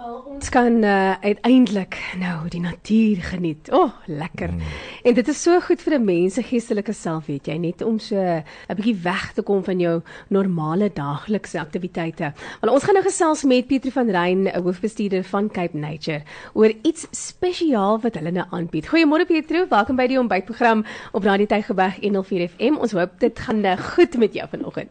Wel, ons kan uh, uiteindelik nou die natuur geniet. O, oh, lekker. Mm. En dit is so goed vir 'n mens se geestelike self, weet jy, net om so 'n bietjie weg te kom van jou normale daaglikse aktiwiteite. Wel, ons gaan nou gesels met Pietro van Rein, 'n hoofbestuurder van Cape Nature, oor iets spesiaal wat hulle nou aanbied. Goeiemôre Pietro, welkom by die ontbytprogram op Radio Tygerberg 104 FM. Ons hoop dit gaan nou goed met jou vanoggend.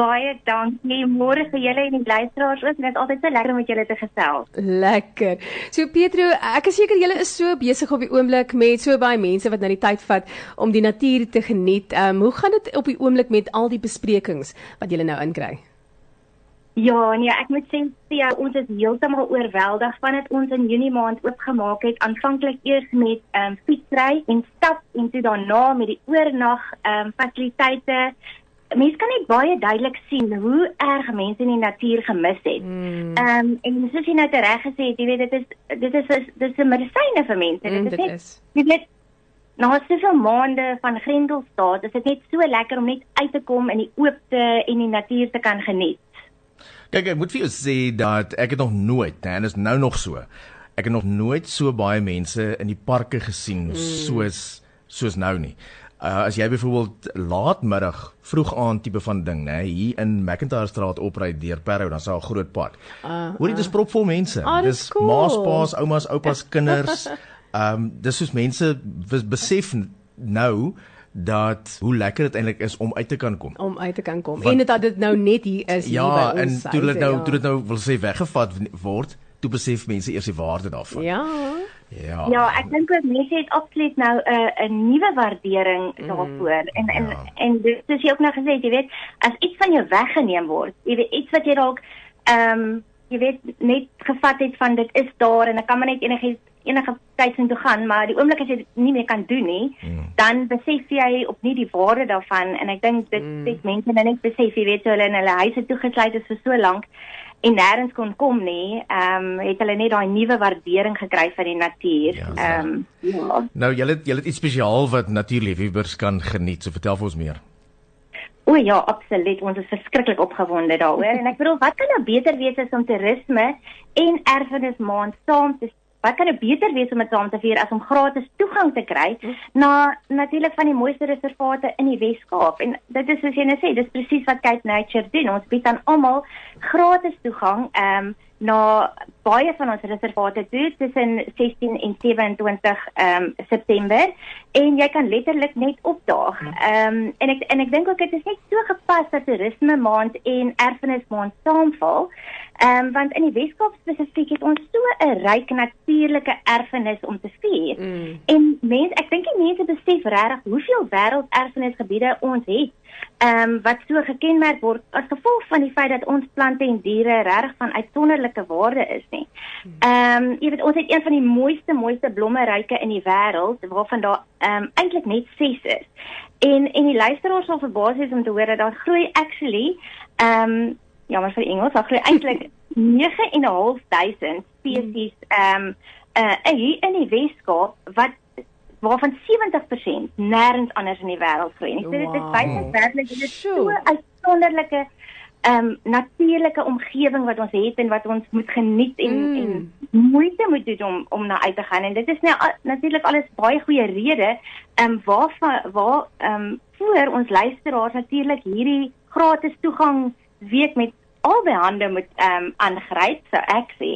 Baie dankie. Môre vir julle en die luisteraars ook. Dit is altyd so lekker om met julle te gesels. Lekker. So Pietro, ek is seker julle is so besig op die oomblik met so baie mense wat nou die tyd vat om die natuur te geniet. Ehm um, hoe gaan dit op die oomblik met al die besprekings wat julle nou inkry? Ja, nee, ek moet sê ja, ons is heeltemal oorweldig vandat ons in Junie maand oopgemaak het. Aanvanklik eers met ehm um, fietsry en stap en toe daarna met die oornag ehm um, fasiliteite mense kan net baie duidelik sien hoe erg mense in die natuur gemis het. Hmm. Ehm mm. um, en soos jy nou reg gesê het, jy weet dit is dit is dit is 'n medisyne vir mense. Mm, dit is net jy weet nou as jy so maande van Grendelstaat, is dit net so lekker om net uit te kom in die oopte en die natuur te kan geniet. Kyk, ek moet vir jou sê dat ek het nog nooit, en dit is nou nog so. Ek het nog nooit so baie mense in die parke gesien mm. soos soos nou nie. Uh, as jy byvoorbeeld laatmiddag vroeg aand tipe van ding nê hier in McIntyre straat opry deur Parow dan sou 'n groot pad. Uh, Hoorie dis propvol mense. Uh, dis cool. ma's, pa's, oumas, oupas, kinders. Ehm um, dis soos mense besef nou dat hoe lekker dit eintlik is om uit te kan kom. Om uit te kan kom. Want, en dat dit nou net hier is ja, hier by ons. Ja, en toe dit nou ja. toe dit nou wil sê weggevat word, toe besef mense eers die waarde daarvan. Ja. Ja. Ja, ek dink ook mense het absoluut nou 'n uh, 'n nuwe waardering mm, daarvoor. En en ja. en dit soos jy ook nou gesê jy weet, as iets van jou weggeneem word, jy weet iets wat jy dalk ehm um, jy weet net gevat het van dit is daar en ek kan maar net enigiets enige tyd sin toe gaan, maar die oomblik as jy dit nie meer kan doen nie, mm. dan besef jy op nie die waarde daarvan en ek dink dit mm. het mense nou net besef, jy weet, so hulle in hulle huise toegesluit is vir so lank en nêrens kon kom nie, ehm um, het hulle net daai nuwe waardering gekry vir die natuur. Ja, ehm um, ja. Nou julle julle het iets spesiaal wat natuurliefhebbers kan geniet. So vertel vir ons meer. O ja, absoluut. Ons is verskriklik opgewonde daaroor en ek bedoel, wat kan nou beter wees as om toerisme en erfenis maand saam te wat kan 'n beter wees om dit saam te vier as om gratis toegang te kry na natuurlik van die mooiste reservate in die Wes-Kaap? En dit is soos jy net sê dis presies wat Cape Nature doen. Ons bied aan almal gratis toegang um, na baie van ons reservate toe tussen 16 en 27 um, September. En jy kan letterlik net opdaag. Um, en ek en ek dink ook dit is net so gepas dat toerisme maand en erfenis maand saamval Ehm um, want in die Weskaap spesifiek het ons so 'n ryk natuurlike erfenis om te vier. Mm. En mense, ek dink die mense besef regtig hoeveel wêrelderfenisgebiede ons het. Ehm um, wat so gekenmerk word as gevolg van die feit dat ons plante en diere regtig van uitsonderlike waarde is nie. Ehm um, jy weet ons het een van die mooiste mooiste blommeryke in die wêreld waarvan daar ehm um, eintlik net 6 is. En en die luisteraars sal verbaas wees om te hoor dat daar groei actually ehm um, jammer vir Engels, daar glo eintlik 9.500 spesies ehm um, uh in die Weskaap wat waarvan 70% nêrens anders in die wêreld groei. Ek sê dit is baie werklik dit is so 'n uitsonderlike ehm um, natuurlike omgewing wat ons het en wat ons moet geniet en mm. en moeite moet doen om om na uit te gaan en dit is nou natuurlik alles baie goeie redes ehm um, waar waar ehm um, voor ons luisteraars natuurlik hierdie gratis toegang week met albei hande moet ehm um, aangryp so ek sê.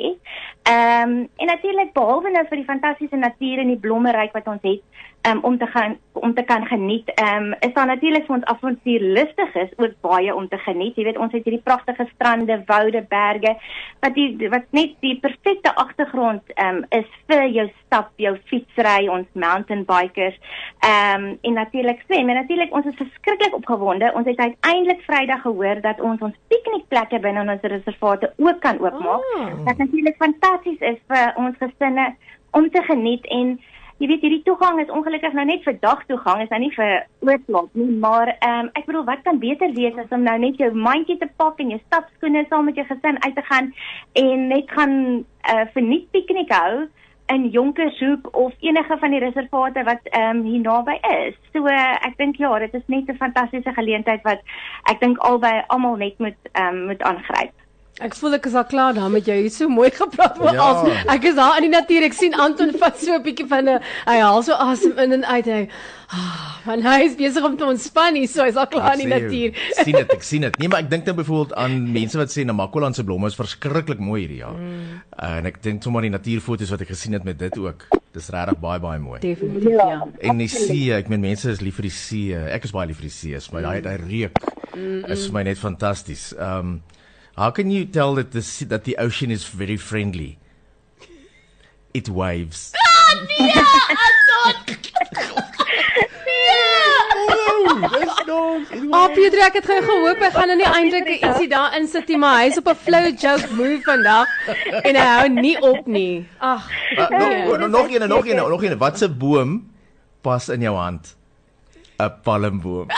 Ehm um, en natuurlik behalwe nou vir die fantastiese natuur en die blommeryk wat ons het, um, om te gaan om te kan geniet. Ehm um, is daar natuurlik vir ons avontuurlustig is ook baie om te geniet. Jy weet ons het hierdie pragtige strande, woude, berge wat die wat net die perfekte agtergrond ehm um, is vir jou stap, jou fietsry, ons mountain bikers. Ehm um, en natuurlik swem. En natuurlik ons is verskriklik opgewonde. Ons het uiteindelik Vrydag gehoor dat ons ons piknikplekke binne ons reservate ook kan oopmaak. Oh. Wat natuurlik fantasties is vir ons gesinne om te geniet en jy weet hierdie toegang is ongelukkig nou net vir dagtoegang, is nou nie vir oorslaap nie, maar ehm um, ek bedoel wat kan beter wees as om nou net jou mandjie te pak en jou stapskoene saam met jou gesin uit te gaan en net gaan 'n uh, eh, verniet piknik hou in Jonkershoek of enige van die reservate wat ehm um, hier naby is. So uh, ek dink ja, dit is net 'n fantastiese geleentheid wat ek dink albei almal net moet ehm um, moet aangryp. Ek voel ek is al klaar daar met jou. Jy het so mooi gepraat oor Ja. alles. Ek is daar in die natuur. Ek sien Anton vat so 'n bietjie van 'n hy haal so asem in en uit. Hy ah, want hy is besig om te ontspan hier. So hy's al klaar in die Ek sê jou, natuur. Sien dit, ek sien dit. Nee, maar ek dink nou byvoorbeeld aan mense wat sê Namakoland se blomme is verskriklik mooi hierdie jaar. Mm. Uh, en ek dink sommer die natuurfoto's wat ek gesien het met dit ook. Dis regtig baie baie mooi. Definitief ja. En die see, ek meen mense is lief vir die see. Ek is baie lief vir die see, maar daai daai reuk is vir my net fantasties. Um how can you tell that the sea, that the ocean is very friendly? It waves. Ah, Pedro, ek het gou gehoop hy gaan nou nie eintlik ietsie daar insit nie, maar hy's op 'n flow joke move vandag en hy hou nie op nie. Ag, Uh, nog, nog nog een, nog een, nog een. Wat 'n boom pas in jou hand? 'n Palmboom.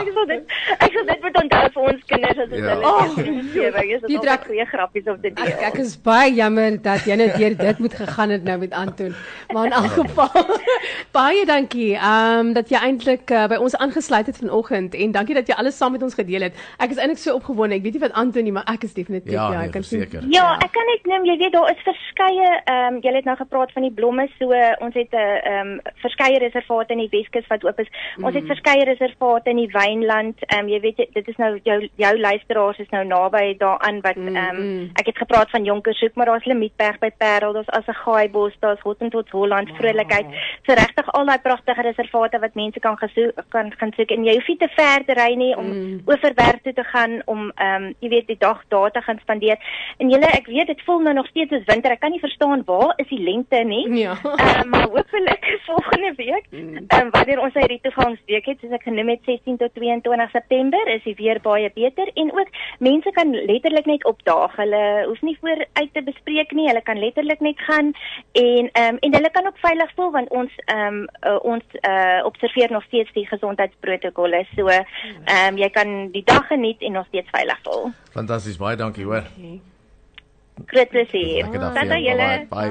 ek sal dit ek sal dit moet onthou vir ons kinders as ons Ja. hulle Oh. Ek is die dit trek- goeie grappies op te Ek deel. ek is baie jammer dat jy net deur dit moet gegaan het nou met Anton. Maar in elk geval baie dankie ehm um, dat jy eintlik uh, by ons aangesluit het vanoggend en dankie dat jy alles saam met ons gedeel het. Ek is eintlik so opgewonde. Ek weet nie wat Anton nie, maar ek is definitief Ja, ja, nee, ek kan sien. verseker. Ja, ek kan net noem, jy weet daar is verskeie ehm um, jy het nou gepraat van die blomme, so ons het 'n ehm um, verskeie reservate in die Weskus wat oop is. Ons het verskeie reservate in die Wynland. Ehm um, jy weet dit is nou jou jou luisteraars is nou naby daaraan wat ehm um, ek het gepraat van Jonkershoek, maar daar's Lemietberg by Parel, daar's Assegaai-bos, daar's Hottentots Holland, Vrolikheid. So regtig al daai pragtige reservate wat mense kan gesoek kan gaan soek en jy hoef nie te ver te ry nie om mm. oorwerk toe te gaan om ehm um, jy weet die dag daar te gaan spandeer. En julle, ek weet dit voel nou nog steeds soos winter. Ek kan nie verstaan waar is die lente nie. Ja. Ehm maar hopelik volgende week, ehm um, wanneer ons hierdie toegangsweek het, soos ek genoem het 16 tot 22 September, is die weer baie beter en ook mense kan letterlik net opdaag. Hulle hoef nie vooruit te bespreek nie. Hulle kan letterlik net gaan en ehm um, en hulle kan ook veilig voel want ons ehm um, uh, ons uh, observeer nog steeds die gesondheidsprotokolle. So ehm um, jy kan die dag geniet en nog steeds veilig voel. Fantasties, baie dankie hoor. Groot plesier. Tata julle. Bye. bye.